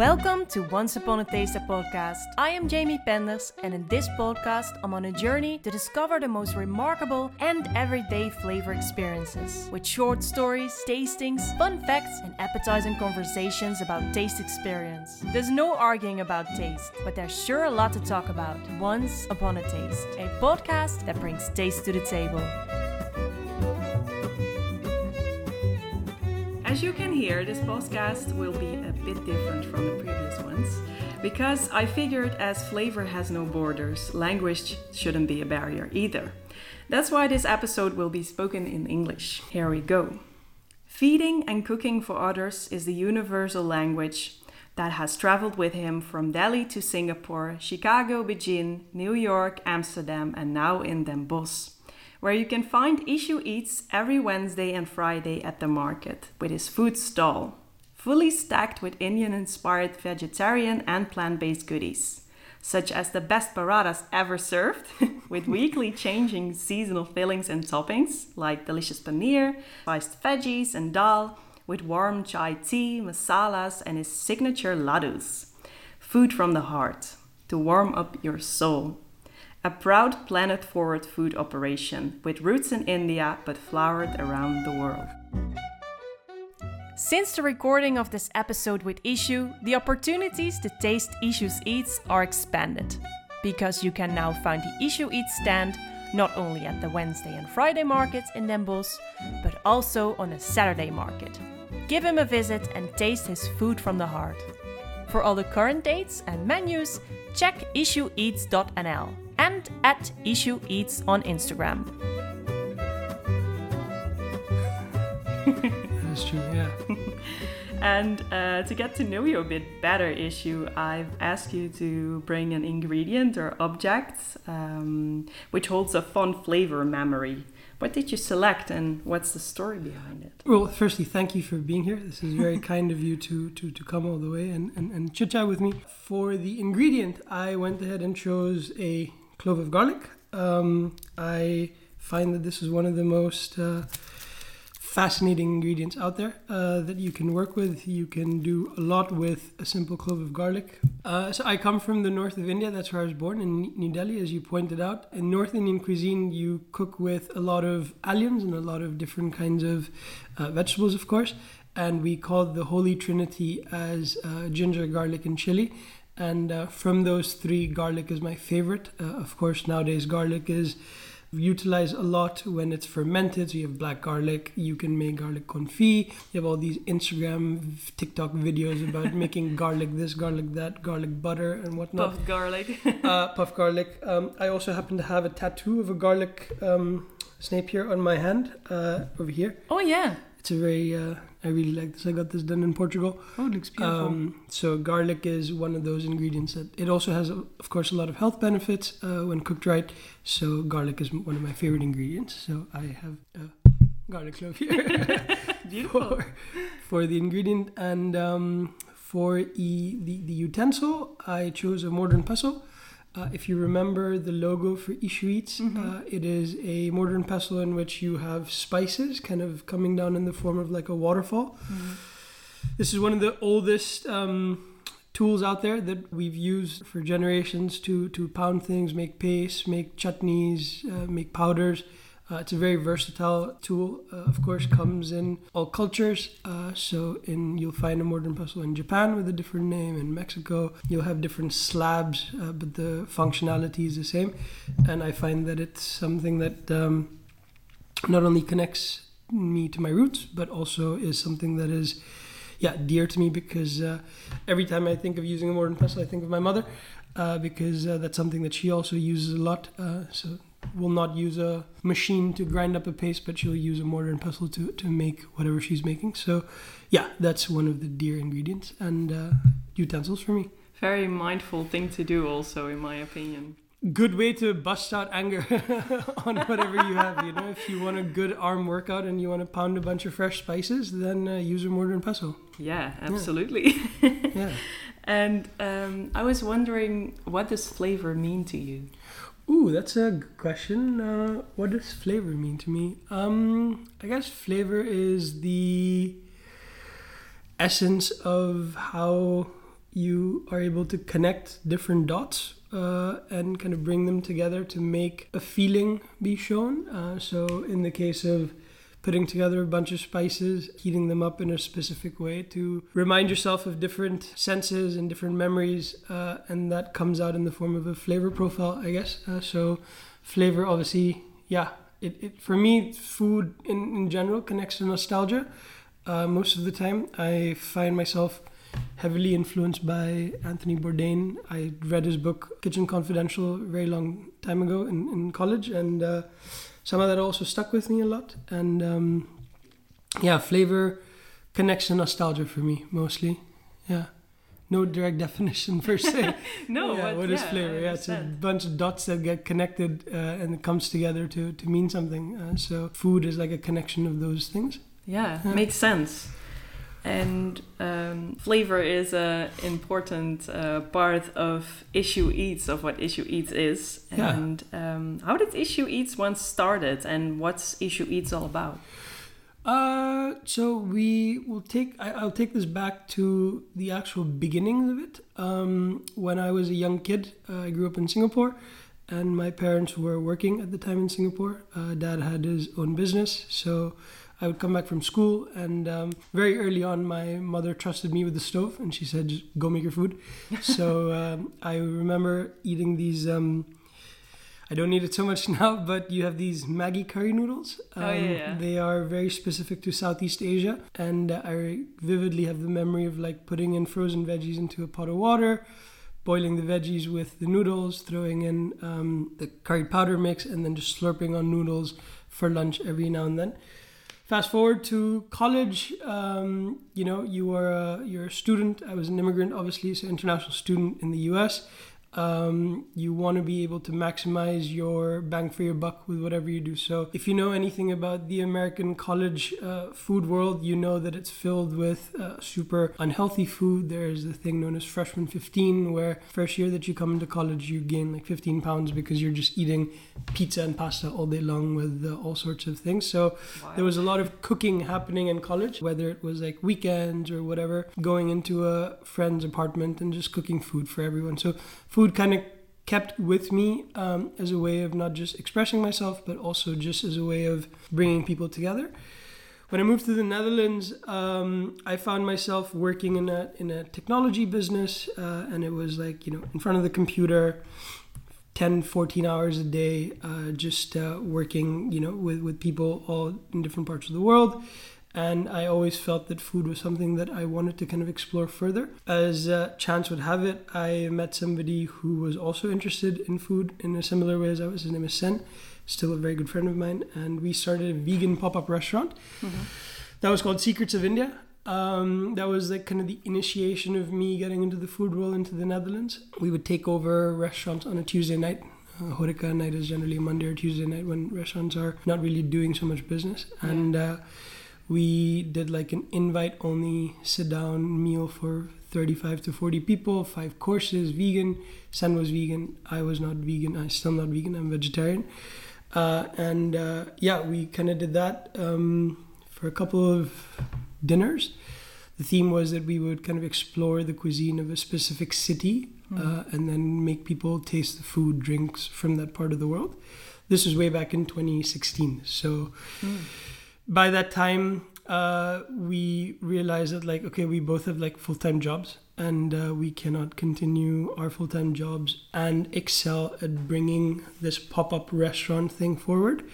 Welcome to Once Upon a Taste podcast. I am Jamie Penders, and in this podcast, I'm on a journey to discover the most remarkable and everyday flavor experiences with short stories, tastings, fun facts, and appetizing conversations about taste experience. There's no arguing about taste, but there's sure a lot to talk about. Once Upon a Taste, a podcast that brings taste to the table. As you can hear, this podcast will be a bit different from the previous ones because I figured as flavor has no borders, language shouldn't be a barrier either. That's why this episode will be spoken in English. Here we go. Feeding and cooking for others is the universal language that has traveled with him from Delhi to Singapore, Chicago, Beijing, New York, Amsterdam, and now in Den where you can find Ishu Eats every Wednesday and Friday at the market with his food stall, fully stacked with Indian inspired vegetarian and plant based goodies, such as the best parathas ever served, with weekly changing seasonal fillings and toppings like delicious paneer, spiced veggies, and dal, with warm chai tea, masalas, and his signature ladus. Food from the heart to warm up your soul a proud planet forward food operation with roots in India but flowered around the world. Since the recording of this episode with Ishu, the opportunities to taste Ishu's Eats are expanded. Because you can now find the Ishu Eats stand not only at the Wednesday and Friday markets in Den Bosch, but also on a Saturday market. Give him a visit and taste his food from the heart. For all the current dates and menus, check ishueats.nl and at Ishu Eats on Instagram. That's true, yeah. and uh, to get to know you a bit better, Ishu, I've asked you to bring an ingredient or object um, which holds a fond flavor memory. What did you select and what's the story behind it? Well, firstly, thank you for being here. This is very kind of you to, to, to come all the way and, and, and chit chat with me. For the ingredient, I went ahead and chose a clove of garlic. Um, I find that this is one of the most uh, fascinating ingredients out there uh, that you can work with. You can do a lot with a simple clove of garlic. Uh, so I come from the north of India. That's where I was born in New Delhi, as you pointed out. In North Indian cuisine, you cook with a lot of alliums and a lot of different kinds of uh, vegetables, of course. And we call the holy trinity as uh, ginger, garlic, and chili and uh, from those three, garlic is my favorite. Uh, of course, nowadays garlic is utilized a lot when it's fermented. So you have black garlic. You can make garlic confit. You have all these Instagram, TikTok videos about making garlic this, garlic that, garlic butter, and whatnot. Puff garlic. uh, puff garlic. Um, I also happen to have a tattoo of a garlic um, snake here on my hand uh, over here. Oh yeah. It's a very uh, I really like this. I got this done in Portugal. Oh, it looks beautiful. Um, so garlic is one of those ingredients that it also has, of course, a lot of health benefits uh, when cooked right. So garlic is one of my favorite ingredients. So I have a garlic clove here for, for the ingredient, and um, for e, the the utensil, I chose a mortar and pestle. Uh, if you remember the logo for Ishu Eats, mm-hmm. uh, it is a mortar and pestle in which you have spices kind of coming down in the form of like a waterfall. Mm-hmm. This is one of the oldest um, tools out there that we've used for generations to, to pound things, make paste, make chutneys, uh, make powders. Uh, it's a very versatile tool. Uh, of course, comes in all cultures. Uh, so, in you'll find a and pestle in Japan with a different name. In Mexico, you'll have different slabs, uh, but the functionality is the same. And I find that it's something that um, not only connects me to my roots, but also is something that is, yeah, dear to me because uh, every time I think of using a and pestle, I think of my mother. Uh, because that's something that she also uses a lot. so will not use a machine to grind up a paste, but she'll use a mortar and pestle to, to make whatever she's making. So, yeah, that's one of the dear ingredients and uh, utensils for me. Very mindful thing to do, also, in my opinion. Good way to bust out anger on whatever you have. You know, if you want a good arm workout and you want to pound a bunch of fresh spices, then uh, use a mortar and pestle. Yeah, absolutely. Yeah. yeah. And um, I was wondering, what does flavor mean to you? Ooh, that's a good question. Uh, what does flavor mean to me? Um, I guess flavor is the essence of how you are able to connect different dots uh, and kind of bring them together to make a feeling be shown. Uh, so, in the case of putting together a bunch of spices, heating them up in a specific way to remind yourself of different senses and different memories, uh, and that comes out in the form of a flavor profile, I guess. Uh, so, flavor, obviously, yeah. It, it, for me, food in, in general connects to nostalgia. Uh, most of the time, I find myself heavily influenced by Anthony Bourdain. I read his book Kitchen Confidential a very long time ago in, in college, and uh, somehow that also stuck with me a lot. And um, yeah, flavor connection, nostalgia for me mostly. Yeah. No direct definition per se. no, yeah, what, what is yeah, flavor? I Yeah, it's a bunch of dots that get connected uh, and it comes together to, to mean something. Uh, so food is like a connection of those things. Yeah, Yeah. makes sense. And um, flavor is a important uh, part of Ishu Eats, of what Ishu Eats is. Yeah. And um, how did Ishu Eats once started, and what's Ishu Eats all about? Uh, so we will take. I, I'll take this back to the actual beginnings of it. Um, when I was a young kid, uh, I grew up in Singapore, and my parents were working at the time in Singapore. Uh, Dad had his own business, so I would come back from school, and um, very early on, my mother trusted me with the stove, and she said, "Just go make your food." so um, I remember eating these. Um, I don't need it so much now, but you have these Maggi curry noodles. Um, Oh, yeah, yeah. They are very specific to Southeast Asia, and uh, I vividly have the memory of like putting in frozen veggies into a pot of water, boiling the veggies with the noodles, throwing in um, the curry powder mix, and then just slurping on noodles for lunch every now and then. Fast forward to college, um, you know, you are a, you're a student. I was an immigrant, obviously, so international student in the U.S um, you want to be able to maximize your bang for your buck with whatever you do. So, if you know anything about the American college uh, food world, you know that it's filled with uh, super unhealthy food. There's the thing known as freshman 15, where first year that you come into college, you gain like 15 pounds because you're just eating pizza and pasta all day long with uh, all sorts of things. So, there was a lot of cooking happening in college, whether it was like weekends or whatever, going into a friend's apartment and just cooking food for everyone. So food kind of kept with me um, as a way of not just expressing myself, but also just as a way of bringing people together. When I moved to the Netherlands, um, I found myself working in a in a technology business, uh, and it was like you know in front of the computer, 10 14 hours a day uh, just uh, working you know with, with people all in different parts of the world and i always felt that food was something that i wanted to kind of explore further. As uh, chance would have it i met somebody who was also interested in food in a similar way as i was. His name is sen still a very good friend of mine. And we started a vegan pop-up restaurant. That was called secrets of india. Um, that was like kind of the initiation of me getting into the food world into the Netherlands. We would take over restaurants on a Tuesday night. Uh, Horeca night is generally a Monday or Tuesday night when restaurants are not really doing so much business. And uh, we did like an invite only sit down meal for 35 to 40 people, five courses, vegan. Sen was vegan. I was not vegan. I'm still not vegan. I'm vegetarian. Uh, and uh, yeah, we kind of did that um, for a couple of dinners. The theme was that we would kind of explore the cuisine of a specific city uh, and then make people taste the food, drinks from that part of the world. This was way back in 2016. So by that time, uh, we realized that like okay, we both have like full time jobs, and uh, we cannot continue our full time jobs and excel at bringing this pop up restaurant thing forward.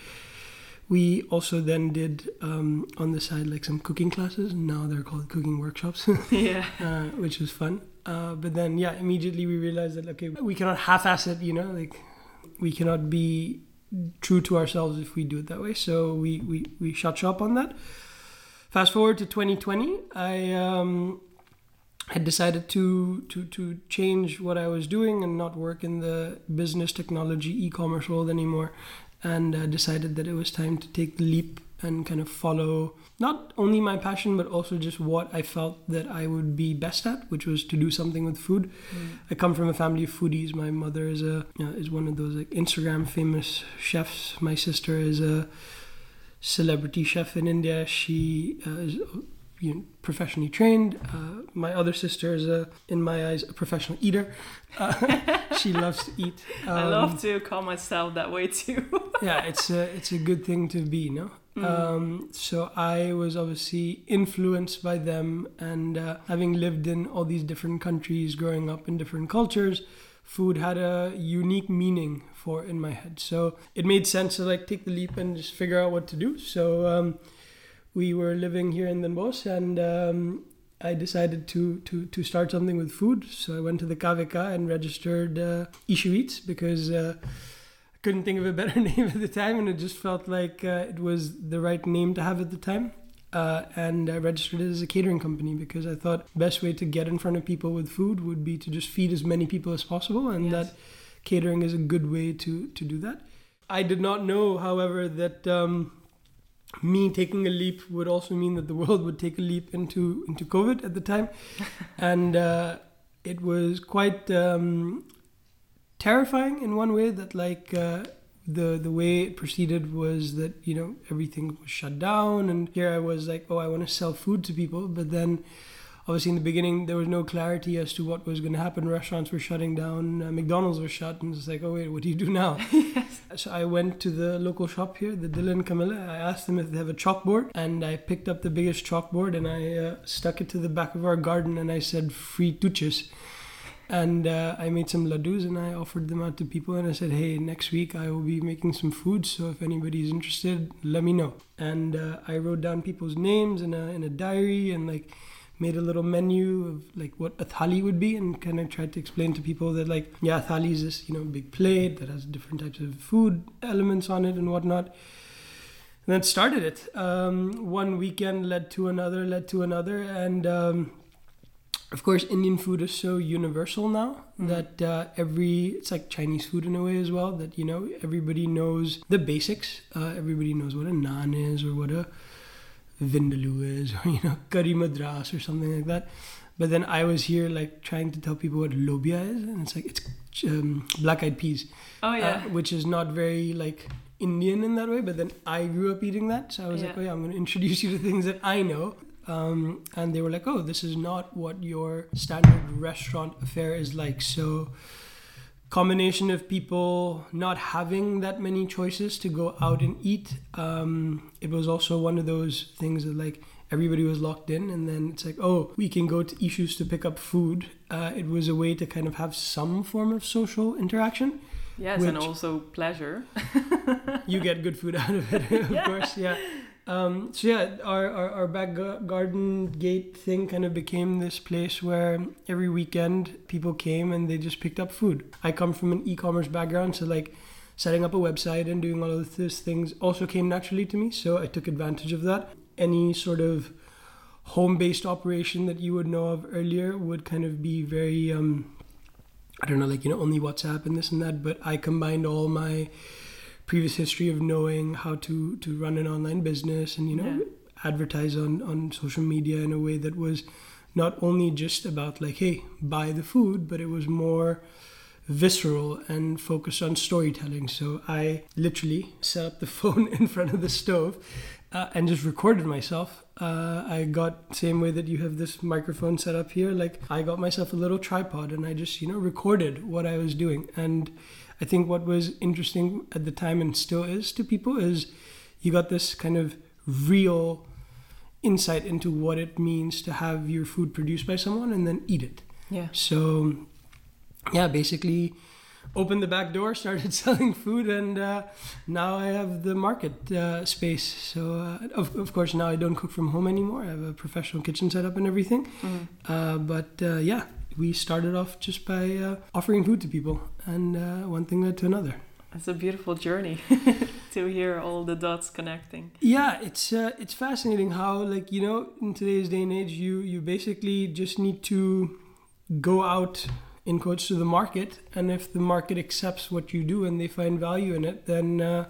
We also then did um, on the side like some cooking classes. Now they're called cooking workshops, yeah. uh, which was fun. Uh, but then yeah, immediately we realized that okay, we cannot half-ass it. You know, like we cannot be true to ourselves if we do it that way. So we we we shut shop on that. Fast forward to 2020, I um, had decided to to to change what I was doing and not work in the business technology e-commerce world anymore, and uh, decided that it was time to take the leap and kind of follow not only my passion but also just what I felt that I would be best at, which was to do something with food. I come from a family of foodies. My mother is a you know, is one of those like Instagram famous chefs. My sister is a celebrity chef in India. She uh, is you know, professionally trained. Uh, my other sister is, a, in my eyes, a professional eater. Uh, she loves to eat. Um, I love to call myself that way too. yeah, it's a, it's a good thing to be, no? Mm. Um, so I was obviously influenced by them, and uh, having lived in all these different countries, growing up in different cultures, food had a unique meaning for in my head. So it made sense to like take the leap and just figure out what to do. So um, we were living here in Den Bosch, and um, I decided to, to to start something with food. So I went to the KVK and registered uh, because. Uh, couldn't think of a better name at the time, and it just felt like uh, it was the right name to have at the time. Uh, and I registered it as a catering company because I thought best way to get in front of people with food would be to just feed as many people as possible, and yes. that catering is a good way to to do that. I did not know, however, that um, me taking a leap would also mean that the world would take a leap into into COVID at the time, and uh, it was quite um, terrifying in one way that like uh, the the way it proceeded was that you know everything was shut down and here I was like oh I want to sell food to people. But then obviously in the beginning there was no clarity as to what was going to happen. Restaurants were shutting down uh, McDonald's was shut and it's like oh wait what do you do now? Yes. so I went to the local shop here the Dille & Kamille. I asked them if they have a chalkboard and I picked up the biggest chalkboard and I uh, stuck it to the back of our garden and I said free tuches and uh, I made some ladus and I offered them out to people and I said, hey, next week I will be making some food, so if anybody's interested, let me know. And uh, I wrote down people's names in a in a diary and like made a little menu of like what a thali would be and kind of tried to explain to people that like yeah, thali is this you know big plate that has different types of food elements on it and whatnot. And then started it. Um, one weekend led to another, led to another, and um, of course, Indian food is so universal now mm. that uh, every it's like Chinese food in a way as well. That you know everybody knows the basics. Uh, everybody knows what a naan is or what a vindaloo is or you know curry madras or something like that. But then I was here like trying to tell people what lobia is, and it's like it's um, black-eyed peas. Oh yeah, uh, which is not very like Indian in that way. But then I grew up eating that, so I was yeah. like, oh yeah, I'm going to introduce you to things that I know. Um, and they were like, "Oh, this is not what your standard restaurant affair is like." So, combination of people not having that many choices to go out and eat. Um, it was also one of those things that like everybody was locked in, and then it's like, "Oh, we can go to Ishu's to pick up food." Uh, it was a way to kind of have some form of social interaction. Yes, and also pleasure. you get good food out of it, of yeah. course. Yeah. Um, so yeah, our, our, our back garden gate thing kind of became this place where every weekend people came and they just picked up food. I come from an e-commerce background, so like setting up a website and doing all of these things also came naturally to me. So I took advantage of that. Any sort of home-based operation that you would know of earlier would kind of be very, um, I don't know, like you know, only WhatsApp and this and that. But I combined all my previous history of knowing how to to run an online business and you know yeah. advertise on on social media in a way that was not only just about like hey buy the food but it was more visceral and focused on storytelling. So i literally set up the phone in front of the stove uh, and just recorded myself. Uh, i got same way that you have this microphone set up here. Like i got myself a little tripod and i just you know recorded what i was doing. And I think what was interesting at the time and still is to people is you got this kind of real insight into what it means to have your food produced by someone and then eat it. Yeah. So, yeah, basically opened the back door, started selling food, and uh, now I have the market uh, space. So, uh, of, of course, now I don't cook from home anymore. I have a professional kitchen set up and everything. Mm. but uh, yeah, we started off just by uh, offering food to people, and uh, one thing led to another. It's a beautiful journey to hear all the dots connecting. Yeah, it's uh, it's fascinating how like you know in today's day and age you you basically just need to go out in quotes to the market, and if the market accepts what you do and they find value in it, then uh,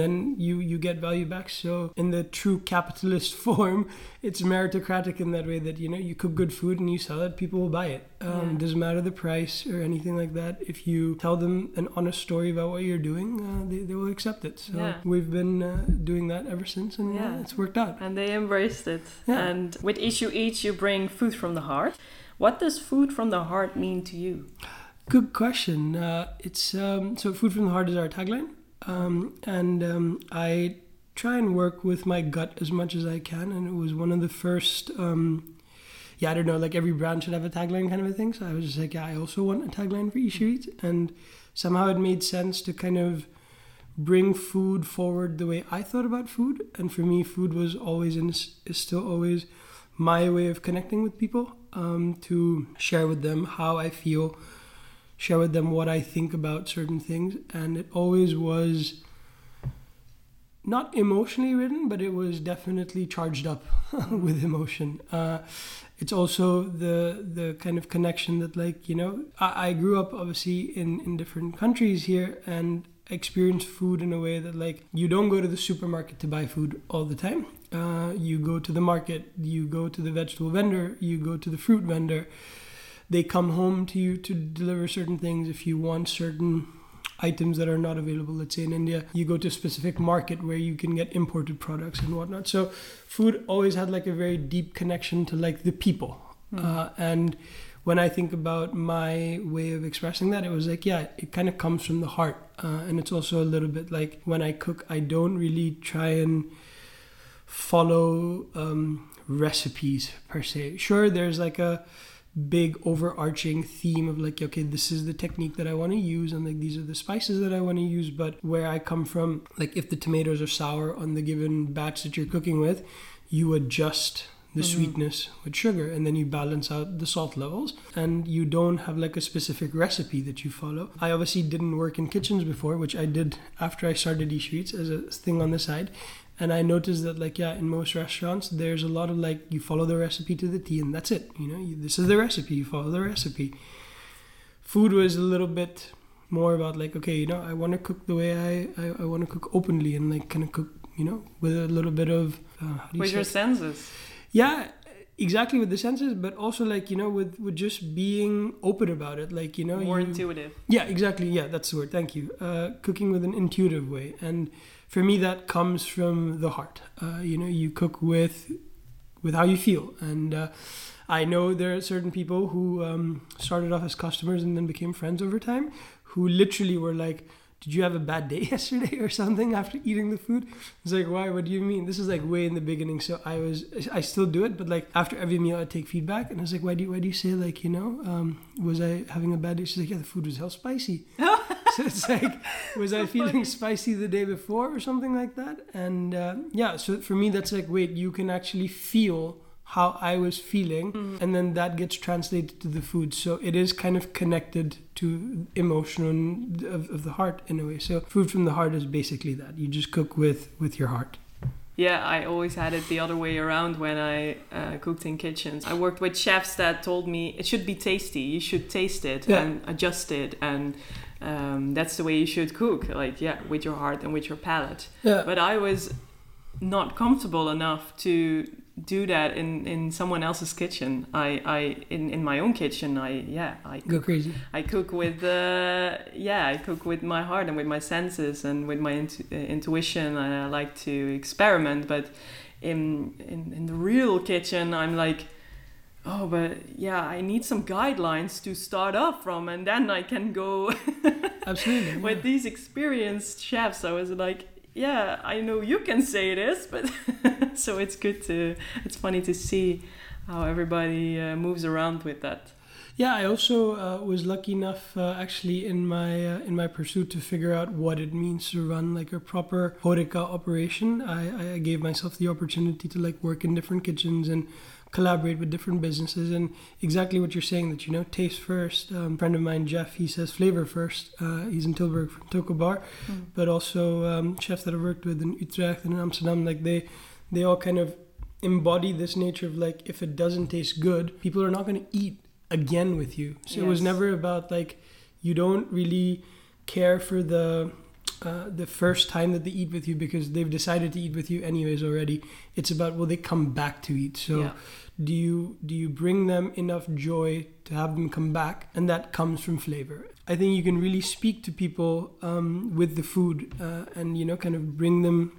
then you you get value back. So in the true capitalist form, it's meritocratic in that way that you know you cook good food and you sell it, people will buy it. Um, Yeah. Doesn't matter the price or anything like that. If you tell them an honest story about what you're doing, uh, they, they will accept it. So Yeah. we've been uh, doing that ever since, and Yeah. uh, it's worked out. And they embraced it. Yeah. And with Ishu Eats, you bring food from the heart. What does food from the heart mean to you? Good question. Uh, it's um, so food from the heart is our tagline, um, and um, I try and work with my gut as much as I can. And it was one of the first. Um, yeah, I don't know. Like every brand should have a tagline, kind of a thing. So I was just like, yeah, I also want a tagline for Eat, and somehow it made sense to kind of bring food forward the way I thought about food. And for me, food was always and is is still always my way of connecting with people um, to share with them how I feel share with them what I think about certain things. And it always was not emotionally written, but it was definitely charged up with emotion. Uh, it's also the the kind of connection that, like you know, I, I grew up obviously in in different countries here and experienced food in a way that like you don't go to the supermarket to buy food all the time. Uh, you go to the market, you go to the vegetable vendor, you go to the fruit vendor they come home to you to deliver certain things. If you want certain items that are not available let's say in india you go to a specific market where you can get imported products and whatnot. So food always had like a very deep connection to like the people. Uh, and when i think about my way of expressing that it was like yeah it kind of comes from the heart. Uh, and it's also a little bit like when i cook i don't really try and follow um, recipes per se. Sure there's like a big overarching theme of like okay this is the technique that i want to use and like these are the spices that i want to use but where i come from like if the tomatoes are sour on the given batch that you're cooking with you adjust the mm-hmm. sweetness with sugar and then you balance out the salt levels and you don't have like a specific recipe that you follow. I obviously didn't work in kitchens before which i did after i started Ishu Eats as a thing on the side and I noticed that, like, yeah, in most restaurants, there's a lot of like, you follow the recipe to the T, and that's it. You know, you, this is the recipe. You follow the recipe. Food was a little bit more about like, okay, you know, I want to cook the way I I, I want to cook openly and like kind of cook, you know, with a little bit of uh, how do you With your senses. yeah exactly with the senses but also like you know with with just being open about it like you know More you, intuitive. yeah, exactly. Yeah, that's the word. Thank you. Uh, cooking with an intuitive way, and for me, that comes from the heart. Uh, you know, you cook with with how you feel, and uh, I know there are certain people who um, started off as customers and then became friends over time, who literally were like. Did you have a bad day yesterday or something after eating the food? It's like, why? What do you mean? This is like way in the beginning. So I was, I still do it, but like after every meal, I take feedback, and I was like, why do you, why do you say like, you know, um, was I having a bad day? She's like, yeah, the food was hell spicy. so it's like, was I feeling spicy the day before or something like that? And uh, yeah, so for me, that's like, wait, you can actually feel how I was feeling, and then that gets translated to the food. So it is kind of connected to emotion of, of the heart in a way. So food from the heart is basically that. You just cook with with your heart. Yeah, I always had it the other way around when I uh, cooked in kitchens. I worked with chefs that told me it should be tasty. You should taste it Yeah. and adjust it, and um, that's the way you should cook. Like yeah, with your heart and with your palate. Yeah. But I was not comfortable enough to do that in, in someone else's kitchen. I, I in, in my own kitchen. I yeah I Go crazy. I cook with uh, yeah I cook with my heart and with my senses and with my intu- uh, intuition and I like to experiment but in, in in the real kitchen I'm like oh but yeah I need some guidelines to start off from and then I can go Absolutely. with these experienced chefs I was like yeah I know you can say this but so it's good to it's funny to see how everybody uh, moves around with that Yeah, I also uh, was lucky enough, uh, actually, in my uh, in my pursuit to figure out what it means to run like a proper horeca operation. I, I gave myself the opportunity to like work in different kitchens and collaborate with different businesses. And exactly what you're saying that you know, taste first. Um, friend of mine, Jeff, he says flavor first. Uh, he's in Tilburg from Toko Bar, but also um, chefs that I've worked with in Utrecht and in Amsterdam, like they they all kind of embody this nature of like if it doesn't taste good, people are not going to eat again with you. So it was never about like you don't really care for the uh, the first time that they eat with you because they've decided to eat with you anyways already. It's about will they come back to eat. So Yeah. do you do you bring them enough joy to have them come back, and that comes from flavor. I think you can really speak to people um, with the food, uh, and you know, kind of bring them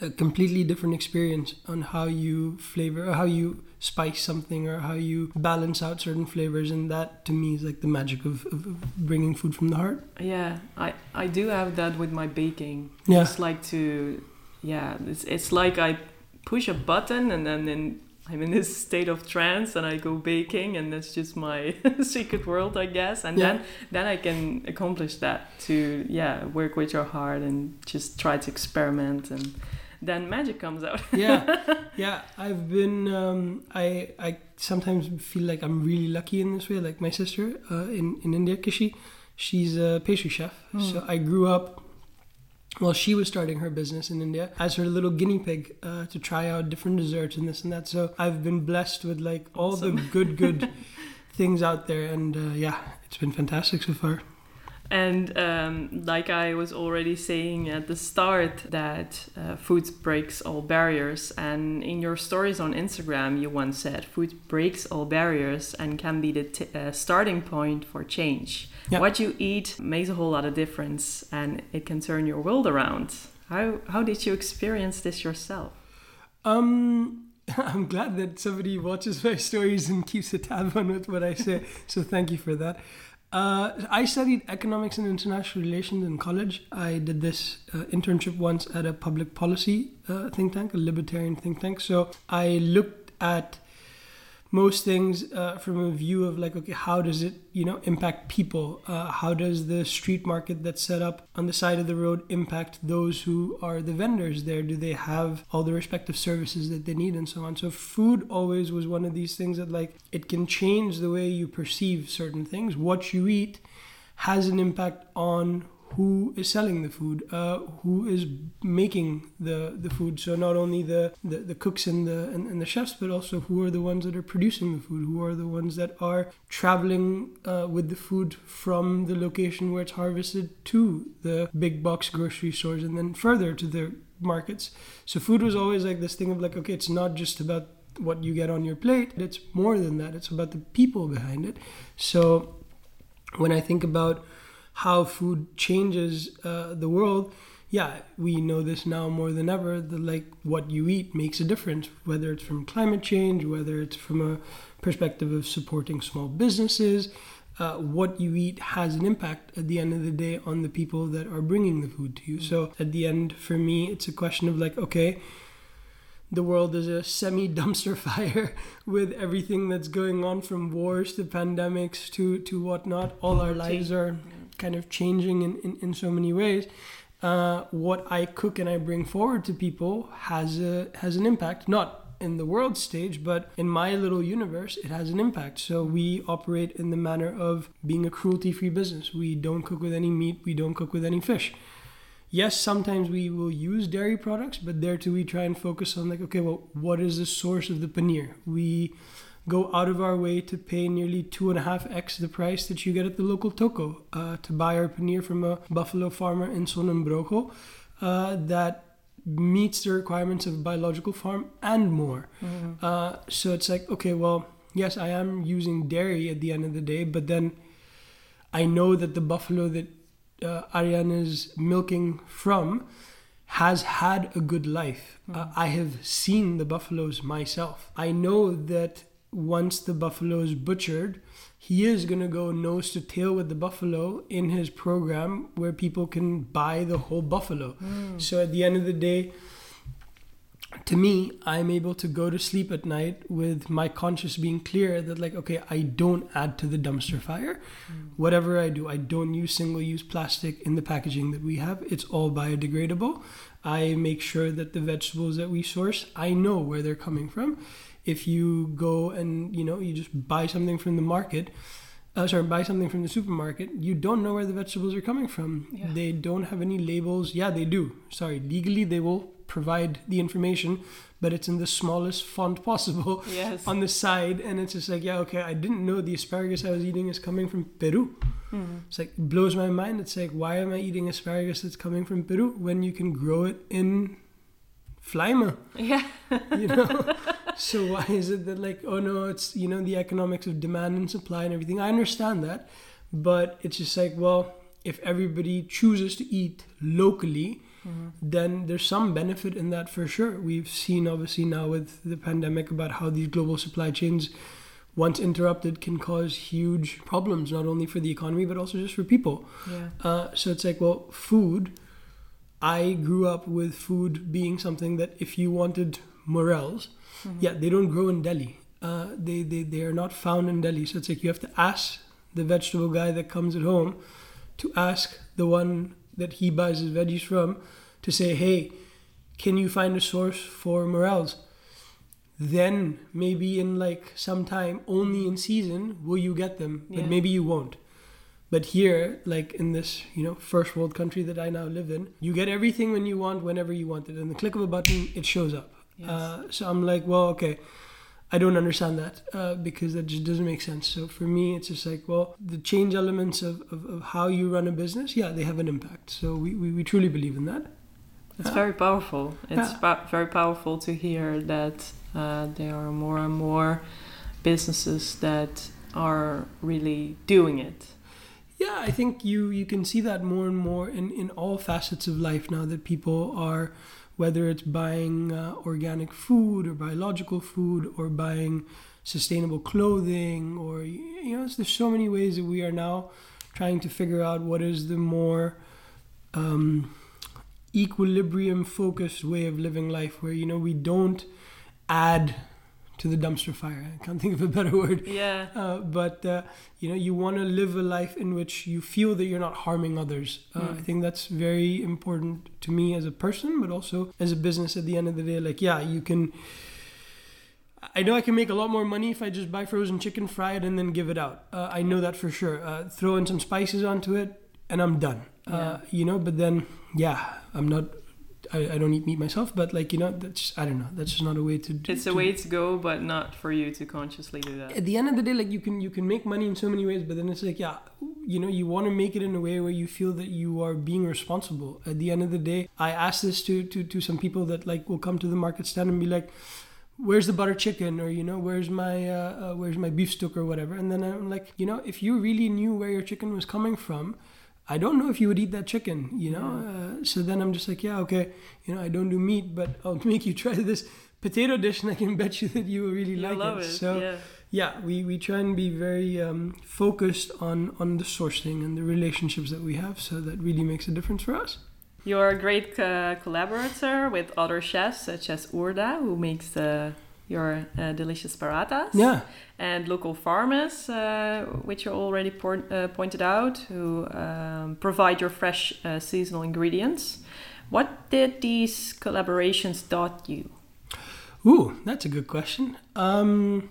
a completely different experience on how you flavor or how you spice something or how you balance out certain flavors and that to me is like the magic of, of, of bringing food from the heart Yeah, I, I do have that with my baking. Yeah. Just like to, yeah, it's, it's like I push a button and then in, I'm in this state of trance and I go baking and that's just my secret world, I guess. And Yeah. then, then I can accomplish that to, yeah, work with your heart and just try to experiment and then magic comes out. yeah yeah i've been um, i i sometimes feel like i'm really lucky in this way like my sister uh, in in india kishi she's a pastry chef so i grew up well she was starting her business in india as her little guinea pig uh, to try out different desserts and this and that. So i've been blessed with like all the good good things out there and uh, yeah it's been fantastic so far And um, like I was already saying at the start, that uh, food breaks all barriers. And in your stories on Instagram, you once said food breaks all barriers and can be the t- uh, starting point for change. Yeah. What you eat makes a whole lot of difference, and it can turn your world around. How how did you experience this yourself? Um, I'm glad that somebody watches my stories and keeps a tab on with what I say. so thank you for that. Uh, I studied economics and international relations in college. I did this uh, internship once at a public policy uh, think tank, a libertarian think tank. So I looked at most things uh, from a view of like okay how does it you know impact people? Uh, how does the street market that's set up on the side of the road impact those who are the vendors there? Do they have all the respective services that they need and so on? So food always was one of these things that like it can change the way you perceive certain things. What you eat has an impact on who is selling the food, uh, who is making the, the food. So not only the, the, the cooks and the and, and the chefs, but also who are the ones that are producing the food, who are the ones that are traveling uh, with the food from the location where it's harvested to the big box grocery stores and then further to the markets. So food was always like this thing of like, okay, it's not just about what you get on your plate. It's more than that. It's about the people behind it. So when I think about how food changes uh, the world, yeah, we know this now more than ever. That like what you eat makes a difference, whether it's from climate change, whether it's from a perspective of supporting small businesses. Uh, what you eat has an impact at the end of the day on the people that are bringing the food to you. So at the end, for me, it's a question of like, okay, the world is a semi dumpster fire with everything that's going on from wars to pandemics to, to whatnot. All our lives are kind of changing in, in, in so many ways. Uh, what I cook and I bring forward to people has a has an impact, not in the world stage, but in my little universe, it has an impact. So we operate in the manner of being a cruelty-free business. We don't cook with any meat. We don't cook with any fish yes, sometimes we will use dairy products, but there too we try and focus on like, okay, well, what is the source of the paneer? We go out of our way to pay nearly two and a half x the price that you get at the local toko uh, to buy our paneer from a buffalo farmer in Sonnenbrogo uh, that meets the requirements of a biological farm and more. Uh, so it's like, okay, well, yes, I am using dairy at the end of the day, but then I know that the buffalo that uh, Ariane is milking from has had a good life. Uh, I have seen the buffaloes myself. I know that once the buffalo is butchered, he is going to go nose to tail with the buffalo in his program where people can buy the whole buffalo. Hmm. So at the end of the day, to me, I'm able to go to sleep at night with my conscience being clear that, like, okay, I don't add to the dumpster fire. Hmm. Whatever I do, I don't use single use plastic in the packaging that we have. It's all biodegradable. I make sure that the vegetables that we source, I know where they're coming from. If you go and, you know, you just buy something from the market, uh, sorry, buy something from the supermarket, you don't know where the vegetables are coming from. Yeah. They don't have any labels. Yeah, they do. Sorry, legally they will provide the information, but it's in the smallest font possible Yes. on the side, and it's just like, yeah, okay, I didn't know the asparagus I was eating is coming from Peru. Mhm. It's like it blows my mind. It's like, why am I eating asparagus that's coming from Peru when you can grow it in Vlijmen? Yeah. You know? so why is it that like, oh no, it's you know the economics of demand and supply and everything. I understand that, but it's just like, well, if everybody chooses to eat locally, Mhm. then there's some benefit in that for sure. We've seen obviously now with the pandemic about how these global supply chains, once interrupted, can cause huge problems not only for the economy but also just for people. Yeah. Uh, so it's like, well, food. I grew up with food being something that if you wanted morels, Mhm. yeah, they don't grow in Delhi. Uh, they, they they are not found in Delhi. So it's like you have to ask the vegetable guy that comes at home to ask the one that he buys his veggies from to say, hey, can you find a source for morels? Then maybe in like some time, only in season, will you get them, but maybe you won't. But here, like in this, you know, first world country that I now live in, you get everything when you want, whenever you want it. And the click of a button, it shows up. Yes. Uh, so I'm like, well, okay, I don't understand that uh, because that just doesn't make sense. So for me, it's just like, well, the change elements of, of, of how you run a business, yeah, they have an impact. So we, we, we truly believe in that. It's Yeah. very powerful. It's Yeah. very powerful to hear that uh, there are more and more businesses that are really doing it. Yeah, I think you you can see that more and more in, in all facets of life now that people are, whether it's buying uh, organic food or biological food or buying sustainable clothing or you know, there's so many ways that we are now trying to figure out what is the more um, equilibrium focused way of living life where you know we don't add to the dumpster fire. I can't think of a better word. Yeah. Uh, but uh, you know, you want to live a life in which you feel that you're not harming others. Uh, Mm. I think that's very important to me as a person, but also as a business. At the end of the day, like yeah, you can. I know I can make a lot more money if I just buy frozen chicken, fry it, and then give it out. Uh, I know that for sure. Uh, throw in some spices onto it, and I'm done. Uh, Yeah. you know, but then yeah, I'm not. I, I don't eat meat myself, but like you know, that's I don't know. That's just not a way to. do It's a to- way to go, but not for you to consciously do that. at the end of the day like you can you can make money in so many ways but then it's like yeah you know you want to make it in a way where you feel that you are being responsible at the end of the day i ask this to to, to some people that like will come to the market stand and be like where's the butter chicken or you know where's my uh, uh, where's my beef stook or whatever and then i'm like you know if you really knew where your chicken was coming from I don't know if you would eat that chicken, you know. Uh, so then I'm just like, yeah, okay, you know, I don't do meat, but I'll make you try this potato dish, and I can bet you that you will really You like love it. it. So yeah. yeah we, we try and be very um, focused on on the sourcing and the relationships that we have so that really makes a difference for us You're a great uh, collaborator with other chefs such as Urda, who makes the, your uh, delicious parathas. yeah and local farmers, uh, which you already por- uh, pointed out, who um, provide your fresh uh, seasonal ingredients. What did these collaborations taught you? ooh that's a good question um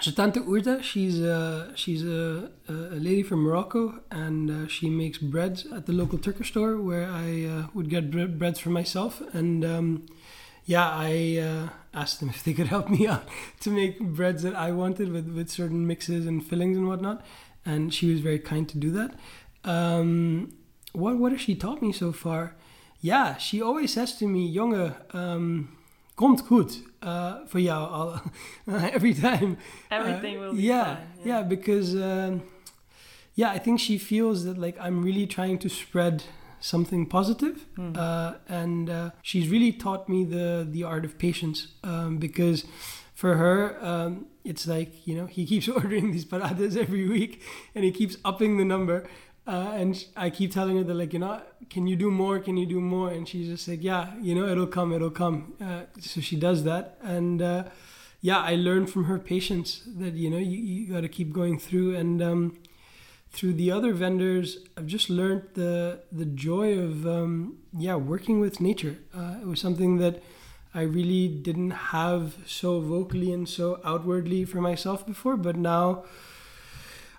so Tante Urda, she's a, she's a, a lady from Morocco, and uh, she makes breads at the local Turkish store where I uh, would get bre- breads for myself. And um, yeah, I uh, asked them if they could help me out to make breads that I wanted with, with certain mixes and fillings and whatnot. And she was very kind to do that. Um, what what has she taught me so far? Yeah, she always says to me, "Jonge, um, komt goed uh, voor jou every time." Everything Uh, will be yeah, fine. Yeah, because um, yeah, I think she feels that like I'm really trying to spread something positive, Hmm. uh, and uh, she's really taught me the the art of patience um, because for her um, it's like you know he keeps ordering these parathas every week and he keeps upping the number uh, and I keep telling her that like you know can you do more? Can you do more? And she's just like yeah you know it'll come it'll come. Uh, so she does that and uh, yeah I learned from her patience that you know you, you got to keep going through and um, through the other vendors I've just learned the the joy of um, yeah working with nature uh, it was something that I really didn't have so vocally and so outwardly for myself before but now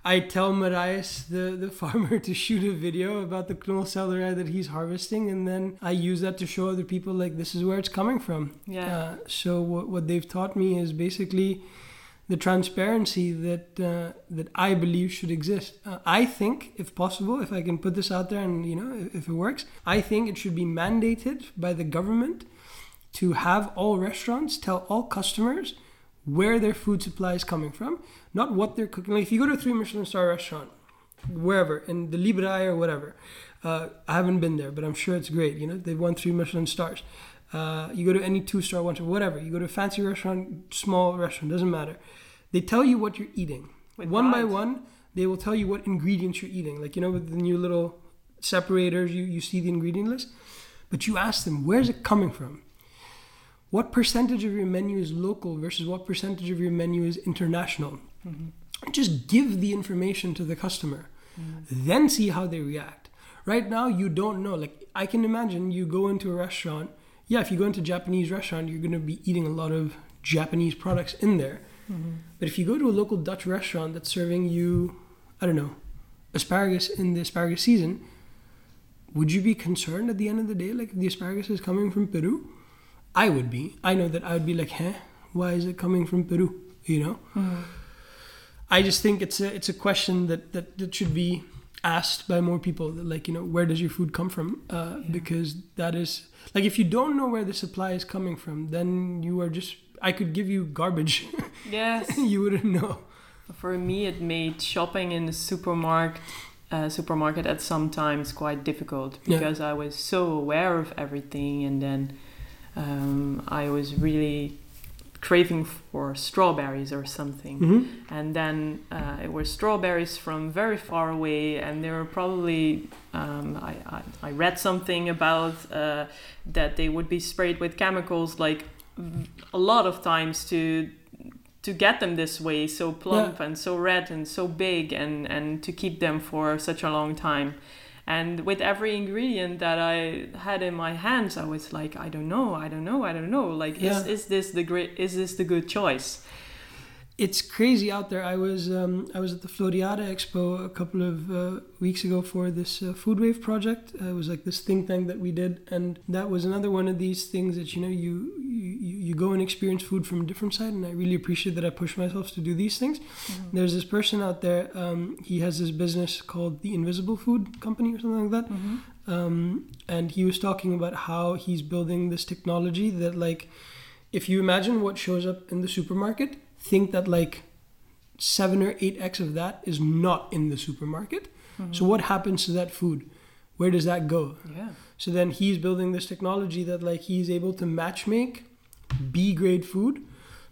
I tell Marias, the, the farmer, to shoot a video about the knolselderij that he's harvesting, and then I use that to show other people, like, this is where it's coming from. Yeah. Uh, so what, what they've taught me is basically the transparency that uh, that I believe should exist. Uh, I think, if possible, if I can put this out there, and you know, if, if it works, I think it should be mandated by the government to have all restaurants tell all customers where their food supply is coming from, not what they're cooking. Like if you go to a three Michelin star restaurant, wherever in the Librije or whatever, uh, I haven't been there, but I'm sure it's great. You know, they've won three Michelin stars. Uh, you go to any two star, one star, whatever. You go to a fancy restaurant, small restaurant, doesn't matter. They tell you what you're eating. With one by one, they will tell you what ingredients you're eating. Like, you know, with the new little separators, you, you see the ingredient list. But you ask them, where's it coming from? What percentage of your menu is local versus what percentage of your menu is international? Just give the information to the customer, then see how they react. Right now, you don't know. Like, I can imagine you go into a restaurant. Yeah, if you go into a Japanese restaurant, you're going to be eating a lot of Japanese products in there. Mm-hmm. But if you go to a local Dutch restaurant that's serving you, I don't know, asparagus in the asparagus season, would you be concerned at the end of the day, like if the asparagus is coming from Peru? I would be. I know that I would be like, huh? Why is it coming from Peru? You know? Mm-hmm. I just think it's a it's a question that that, that should be asked by more people. That like, you know, where does your food come from? Uh, Because that is like if you don't know where the supply is coming from, then you are just. I could give you garbage. Yes. you wouldn't know. For me, it made shopping in the supermarket uh, supermarket at some times quite difficult Yeah. because I was so aware of everything, and then um, I was really craving for strawberries or something. hmm And then uh, it were strawberries from very far away, and they were probably. Um, I, I, I read something about uh, that they would be sprayed with chemicals like a lot of times to to get them this way, so plump and so red and so big, and and to keep them for such a long time. And with every ingredient that I had in my hands, I was like, I don't know, I don't know, I don't know. Like, is, is this the great? Is this the good choice? It's crazy out there. I was um, I was at the Floriade Expo a couple of uh, weeks ago for this uh, food wave project. Uh, it was like this think tank that we did, and that was another one of these things that you know you you, go and experience food from a different side. And I really appreciate that I push myself to do these things. There's this person out there. Um, he has this business called the Invisible Food Company or something like that. um, and he was talking about how he's building this technology that like if you imagine what shows up in the supermarket think that like 7 or 8x of that is not in the supermarket so what happens to that food where does that go Yeah. so then he's building this technology that like he's able to match make B grade food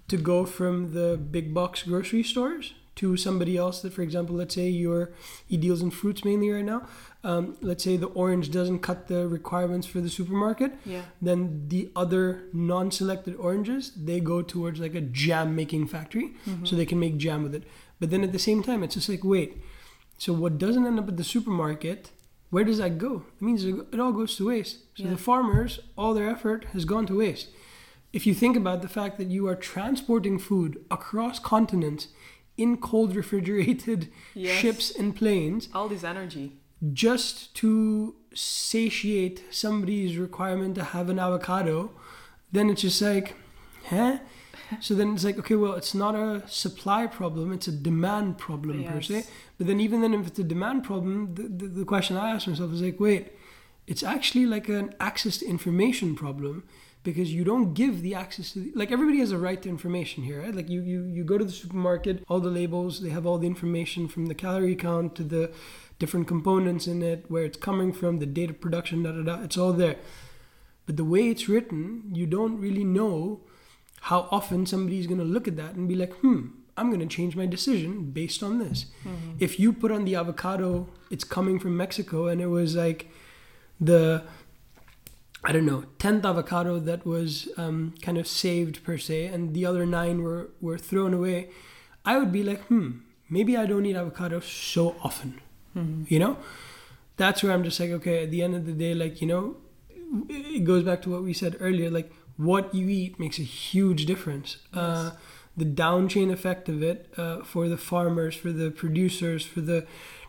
to go from the big box grocery stores to somebody else that for example let's say you're he deals in fruits mainly right now. Um, let's say the orange doesn't cut the requirements for the supermarket. Yeah. then the other non-selected oranges they go towards like a jam making factory so they can make jam with it. But then at the same time it's just like wait so what doesn't end up at the supermarket where does that go? It means it it all goes to waste. So Yeah. the farmers all their effort has gone to waste if you think about the fact that you are transporting food across continents in cold refrigerated Yes. ships and planes All this energy. just to satiate somebody's requirement to have an avocado, then it's just like, huh? So then it's like, okay, well, it's not a supply problem, it's a demand problem per se. But then, even then, if it's a demand problem, the, the, the question I ask myself is like, wait, it's actually like an access to information problem because you don't give the access to the, like everybody has a right to information here right? Like you, you you go to the supermarket all the labels they have all the information from the calorie count to the different components in it where it's coming from the date of production da da da it's all there. But the way it's written you don't really know how often somebody's going to look at that and be like hmm i'm going to change my decision based on this. If you put on the avocado it's coming from mexico and it was like the I don't know, tenth avocado that was um, kind of saved per se, and the other nine were were thrown away. I would be like, hmm, maybe I don't eat avocado so often. You know, that's where I'm just like, okay. At the end of the day, like you know, it goes back to what we said earlier. Like what you eat makes a huge difference. Uh, the down chain effect of it uh, for the farmers, for the producers, for the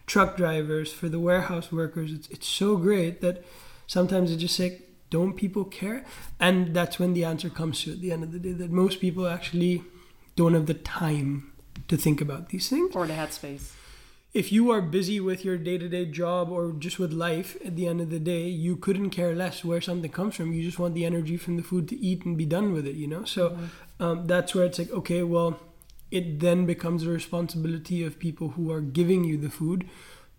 truck drivers, for the warehouse workers, it's, it's so great that sometimes it's just like, don't people care? And that's when the answer comes to at the end of the day that most people actually don't have the time to think about these things. Or the headspace. If you are busy with your day to day job or just with life at the end of the day, you couldn't care less where something comes from. You just want the energy from the food to eat and be done with it, you know? So mm-hmm. um, that's where it's like, okay, well, it then becomes a responsibility of people who are giving you the food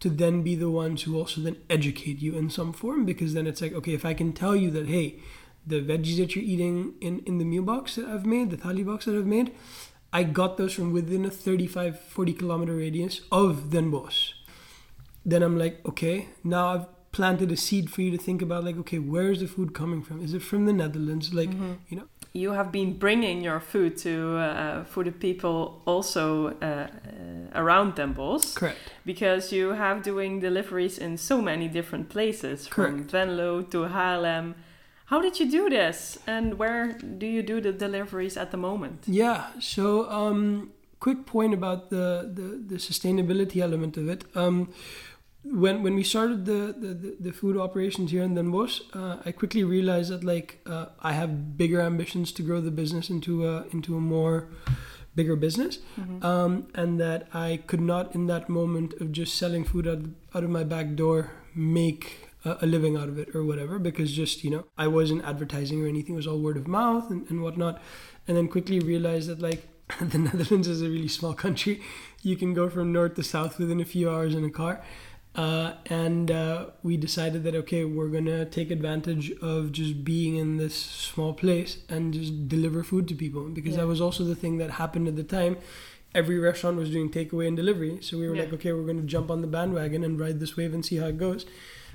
to then be the ones who also then educate you in some form because then it's like okay if i can tell you that hey the veggies that you're eating in, in the meal box that i've made the thali box that i've made i got those from within a 35 40 kilometer radius of Den Bosch. Then i'm like okay now i've planted a seed for you to think about like okay where's the food coming from? Is it from the netherlands? Like mm-hmm. you know you have been bringing your food to uh, for the people also uh, uh, around Den Bosch. Correct. Because you have doing deliveries in so many different places, Correct. from Venlo to Haarlem. How did you do this, and where do you do the deliveries at the moment? Yeah. So, um, quick point about the, the the sustainability element of it. Um, when when we started the, the, the food operations here in Den Bosch, uh, I quickly realized that like uh, I have bigger ambitions to grow the business into a into a more bigger business, mm-hmm. um, and that I could not in that moment of just selling food out out of my back door make a, a living out of it or whatever because just you know I wasn't advertising or anything; it was all word of mouth and, and whatnot, and then quickly realized that like the Netherlands is a really small country. You can go from north to south within a few hours in a car uh, and uh, we decided that okay, we're gonna take advantage of just being in this small place and just deliver food to people because yeah. that was also the thing that happened at the time. Every restaurant was doing takeaway and delivery, so we were yeah. like, okay, we're gonna jump on the bandwagon and ride this wave and see how it goes.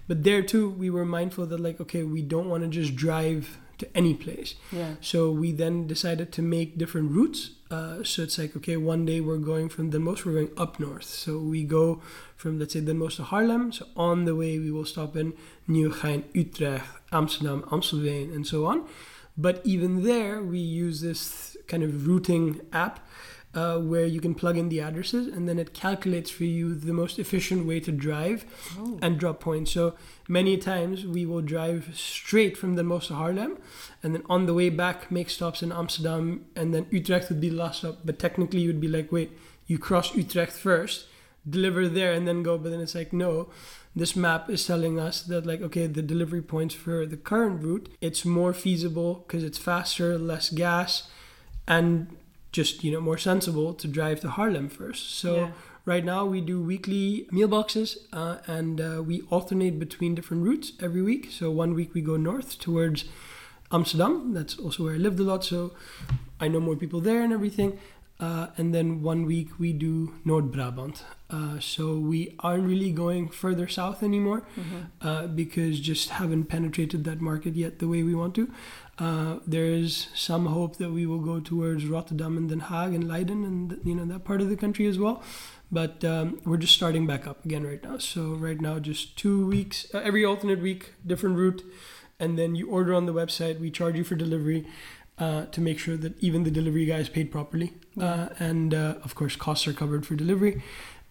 But there too, we were mindful that like, okay, we don't want to just drive to any place. Yeah. So we then decided to make different routes. Uh, so it's like, okay, one day we're going from Den Bosch, we're going up north. So we go from, let's say, Den Bosch to Haarlem. So on the way, we will stop in Nieuwegein, Utrecht, Amsterdam, Amstelveen, and so on. But even there, we use this kind of routing app uh, where you can plug in the addresses and then it calculates for you the most efficient way to drive oh. and drop points. So many times we will drive straight from Den Bosch to Haarlem and then on the way back make stops in Amsterdam and then Utrecht would be the last stop. But technically you would be like, wait, you cross Utrecht first, deliver there and then go. But then it's like, no, this map is telling us that like okay the delivery points for the current route it's more feasible because it's faster less gas and just you know more sensible to drive to Haarlem first. So yeah. right now we do weekly meal boxes uh, and uh, we alternate between different routes every week. So one week we go north towards Amsterdam. That's also where I lived a lot, so I know more people there and everything. Uh, and then one week we do North Brabant. Uh, so we aren't really going further south anymore mm-hmm. uh, because just haven't penetrated that market yet the way we want to. Uh, there is some hope that we will go towards Rotterdam and Den Haag and Leiden and you know that part of the country as well. But um, we're just starting back up again right now. So right now, just two weeks, uh, every alternate week, different route, and then you order on the website. We charge you for delivery. Uh, to make sure that even the delivery guy is paid properly. Uh, and uh, of course, costs are covered for delivery.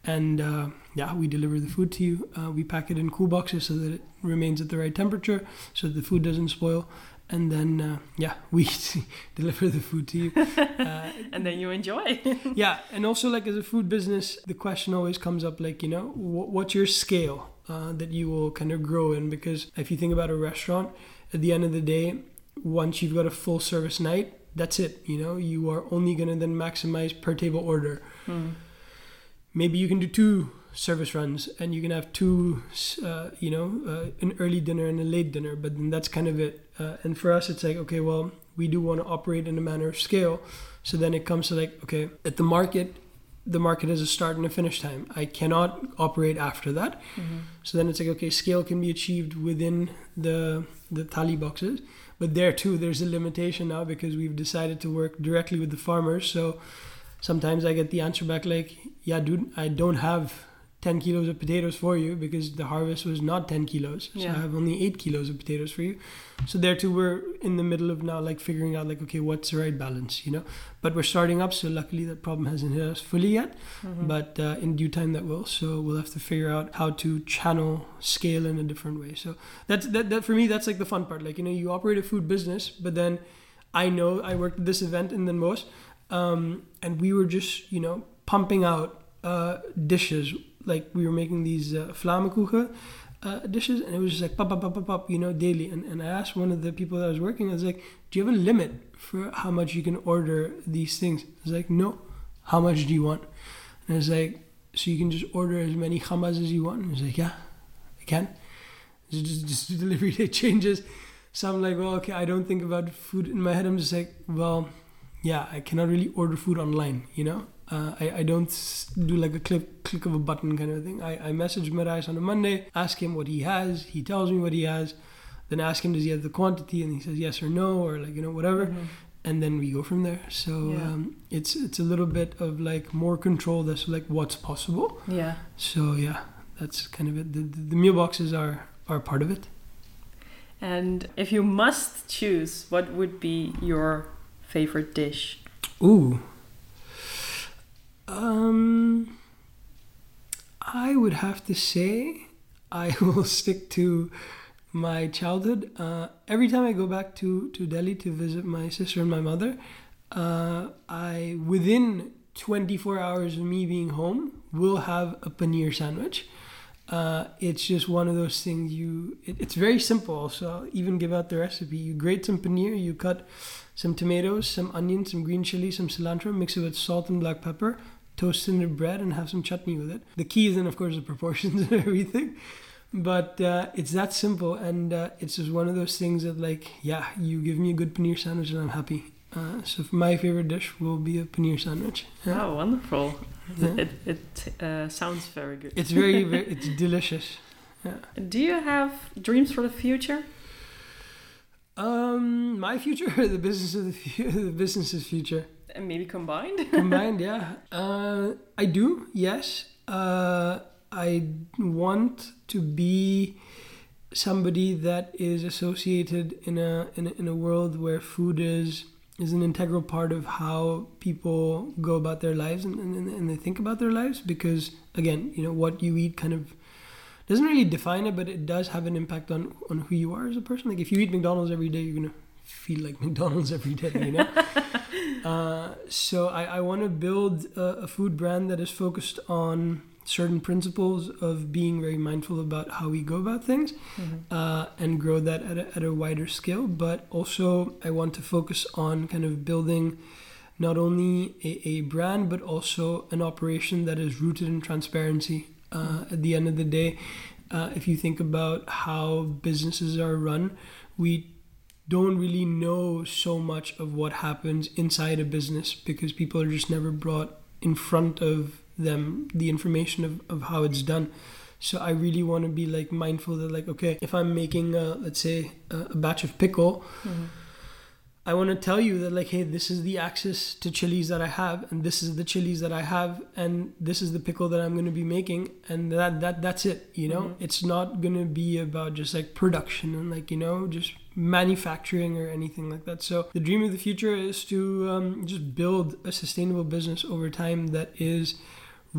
And uh, yeah, we deliver the food to you. Uh, we pack it in cool boxes so that it remains at the right temperature so that the food doesn't spoil. And then uh, yeah we deliver the food to you. Uh, and then you enjoy. Yeah and also like as a food business the question always comes up like you know what's your scale uh, that you will kind of grow in? Because if you think about a restaurant at the end of the day once you've got a full service night that's it you know? You are only going to then maximize per table order. Mm. Maybe you can do two service runs and you can have two uh, you know uh, an early dinner and a late dinner but then that's kind of it. Uh, and for us it's like okay well we do want to operate in a manner of scale. So then it comes to like okay at the market the market has a start and a finish time. I cannot operate after that. Mm-hmm. so then it's like okay scale can be achieved within the the thali boxes. But there too there's a limitation now because we've decided to work directly with the farmers. So sometimes i get the answer back like yeah dude i don't have 10 kilos of potatoes for you because the harvest was not 10 kilos. So Yeah. I have only 8 kilos of potatoes for you. So there too, we're in the middle of now like figuring out like, okay, what's the right balance, you know? But we're starting up, so luckily that problem hasn't hit us fully yet. Mhm. But uh, in due time that will. So we'll have to figure out how to channel scale in a different way. So that's that, that for me, that's like the fun part. Like, you know, you operate a food business, but then I know I worked at this event in Den Bosch, um, and we were just, you know, pumping out uh, dishes. Like we were making these uh, uh, dishes, and it was just like pop, pop, pop, pop, pop, you know, daily. And, and I asked one of the people that I was working, I was like, do you have a limit for how much you can order these things? I was like, no. How much do you want? And I was like, so you can just order as many gambas as you want? And he was like, yeah, I can. So just, just delivery day changes. So I'm like, well, okay, I don't think about food in my head. I'm just like, well, yeah, I cannot really order food online, you know? Uh, I, I don't do like a click, click of a button kind of thing. I, I message Marais on a Monday, ask him what he has. He tells me what he has. Then ask him, does he have the quantity? And he says yes or no, or like, you know, whatever Mhm. and then we go from there. So Yeah. um, it's it's a little bit of like more control. That's like what's possible. Yeah. So yeah, that's kind of it. The, the, the meal boxes are are part of it. And if you must choose, what would be your favorite dish? Ooh. Um, I would have to say I will stick to my childhood. Uh, every time I go back to, to Delhi to visit my sister and my mother, uh, I within 24 hours of me being home will have a paneer sandwich. Uh, it's just one of those things you. It, it's very simple. So I'll even give out the recipe. You grate some paneer. You cut some tomatoes, some onions, some green chili, some cilantro. Mix it with salt and black pepper. Toast in the bread and have some chutney with it. The key is then, of course, the proportions and everything. But uh, it's that simple, and uh, it's just one of those things that, like, yeah, you give me a good paneer sandwich and I'm happy. Uh, so my favorite dish will be a paneer sandwich. Yeah. Oh, wonderful. Yeah. It, it uh, sounds very good. It's very, very, it's delicious. Do you have dreams for the future? Um, my future, the business of the, fu- the business's future. And maybe combined? combined yeah uh, i do yes uh, i want to be somebody that is associated in a, in a in a world where food is is an integral part of how people go about their lives and, and, and they think about their lives because again you know what you eat kind of doesn't really define it but it does have an impact on on who you are as a person. Like if you eat mcdonald's every day you're gonna feel like mcdonald's every day you know? Uh, so I, I want to build a, a food brand that is focused on certain principles of being very mindful about how we go about things uh, and grow that at a, at a wider scale. But also, I want to focus on kind of building not only a, a brand, but also an operation that is rooted in transparency. Uh, at the end of the day, uh, if you think about how businesses are run, we don't really know so much of what happens inside a business because people are just never brought in front of them the information of, of how it's done so i really want to be like mindful that like okay if i'm making uh, let's say a, a batch of pickle I want to tell you that like, hey, this is the access to chilies that I have, and this is the chilies that I have, and this is the pickle that I'm going to be making, and that that that's it. You know, Mhm. it's not going to be about just like production and like you know just manufacturing or anything like that. So the dream of the future is to um, just build a sustainable business over time that is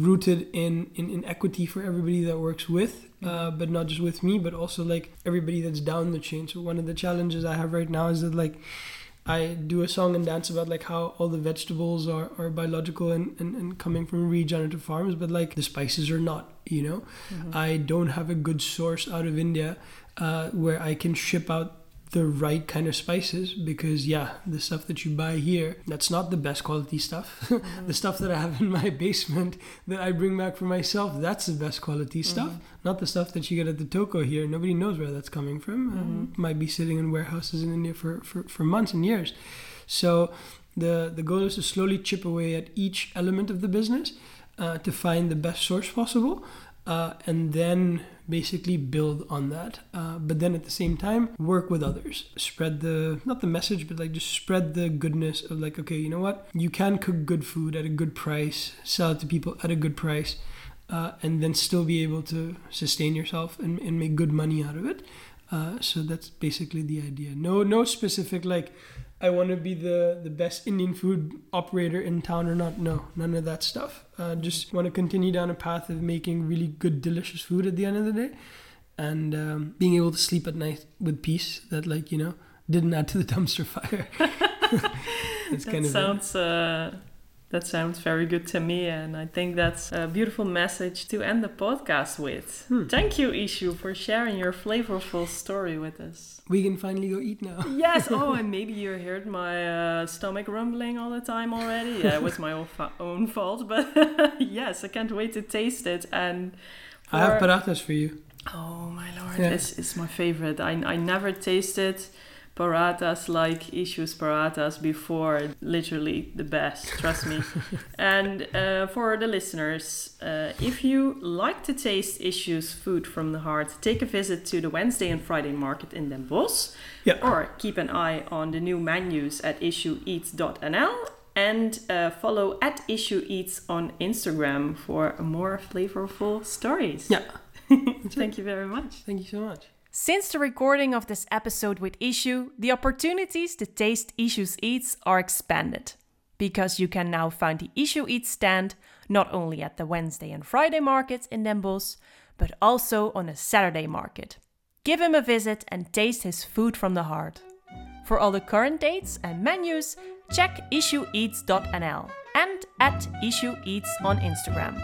rooted in, in, in equity for everybody that works with, uh, but not just with me, but also like everybody that's down the chain. So one of the challenges I have right now is that like I do a song and dance about like how all the vegetables are, are biological and, and, and coming from regenerative farms, but like the spices are not, you know? Mhm. I don't have a good source out of India uh, where I can ship out the right kind of spices because yeah the stuff that you buy here that's not the best quality stuff Mhm. the stuff that i have in my basement that i bring back for myself that's the best quality stuff Mhm. not the stuff that you get at the toko here nobody knows where that's coming from um, Mhm. might be sitting in warehouses in india for, for, for months and years so the the goal is to slowly chip away at each element of the business uh, to find the best source possible uh, and then basically build on that uh, but then at the same time work with others spread the not the message but like just spread the goodness of like okay you know what you can cook good food at a good price sell it to people at a good price uh, and then still be able to sustain yourself and, and make good money out of it. Uh, so that's basically the idea. No, no specific like I want to be the the best Indian food operator in town or not. No, none of that stuff. Uh, just want to continue down a path of making really good, delicious food at the end of the day, and um, being able to sleep at night with peace. That like you know didn't add to the dumpster fire. That kind of sounds. Uh, that sounds very good to me, and I think that's a beautiful message to end the podcast with. Hmm. Thank you, Ishu, for sharing your flavorful story with us. We can finally go eat now. yes. Oh, and maybe you heard my uh, stomach rumbling all the time already. Yeah, it was my own, fa- own fault, but yes, I can't wait to taste it. And for... I have parathas for you. Oh my lord, yeah. it's, it's my favorite. I, I never tasted parathas like Ishu's parathas before. Literally the best, trust me. and uh, for the listeners, uh, if you like to taste Ishu's food from the heart, take a visit to the Wednesday and Friday market in Den Bosch. Yeah. Or keep an eye on the new menus at ishueats.nl and uh, follow at Ishu Eats on Instagram for more flavorful stories. Yeah. Thank you very much. Thank you so much. Since the recording of this episode with Ishu, the opportunities to taste Ishu's Eats are expanded. Because you can now find the Ishu Eats stand not only at the Wednesday and Friday markets in Den Bosch, but also on a Saturday market. Give him a visit and taste his food from the heart. For all the current dates and menus, check ishueats.nl and at Ishu Eats on Instagram.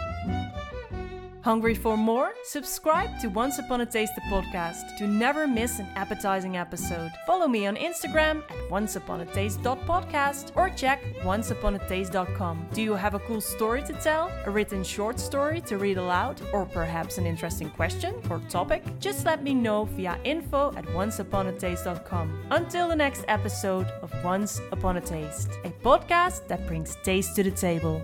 Hungry for more? Subscribe to Once Upon a Taste the podcast to never miss an appetizing episode. Follow me on Instagram at onceuponataste.podcast or check onceuponataste.com. Do you have a cool story to tell? A written short story to read aloud? Or perhaps an interesting question or topic? Just let me know via info at onceuponataste.com. Until the next episode of Once Upon a Taste, a podcast that brings taste to the table.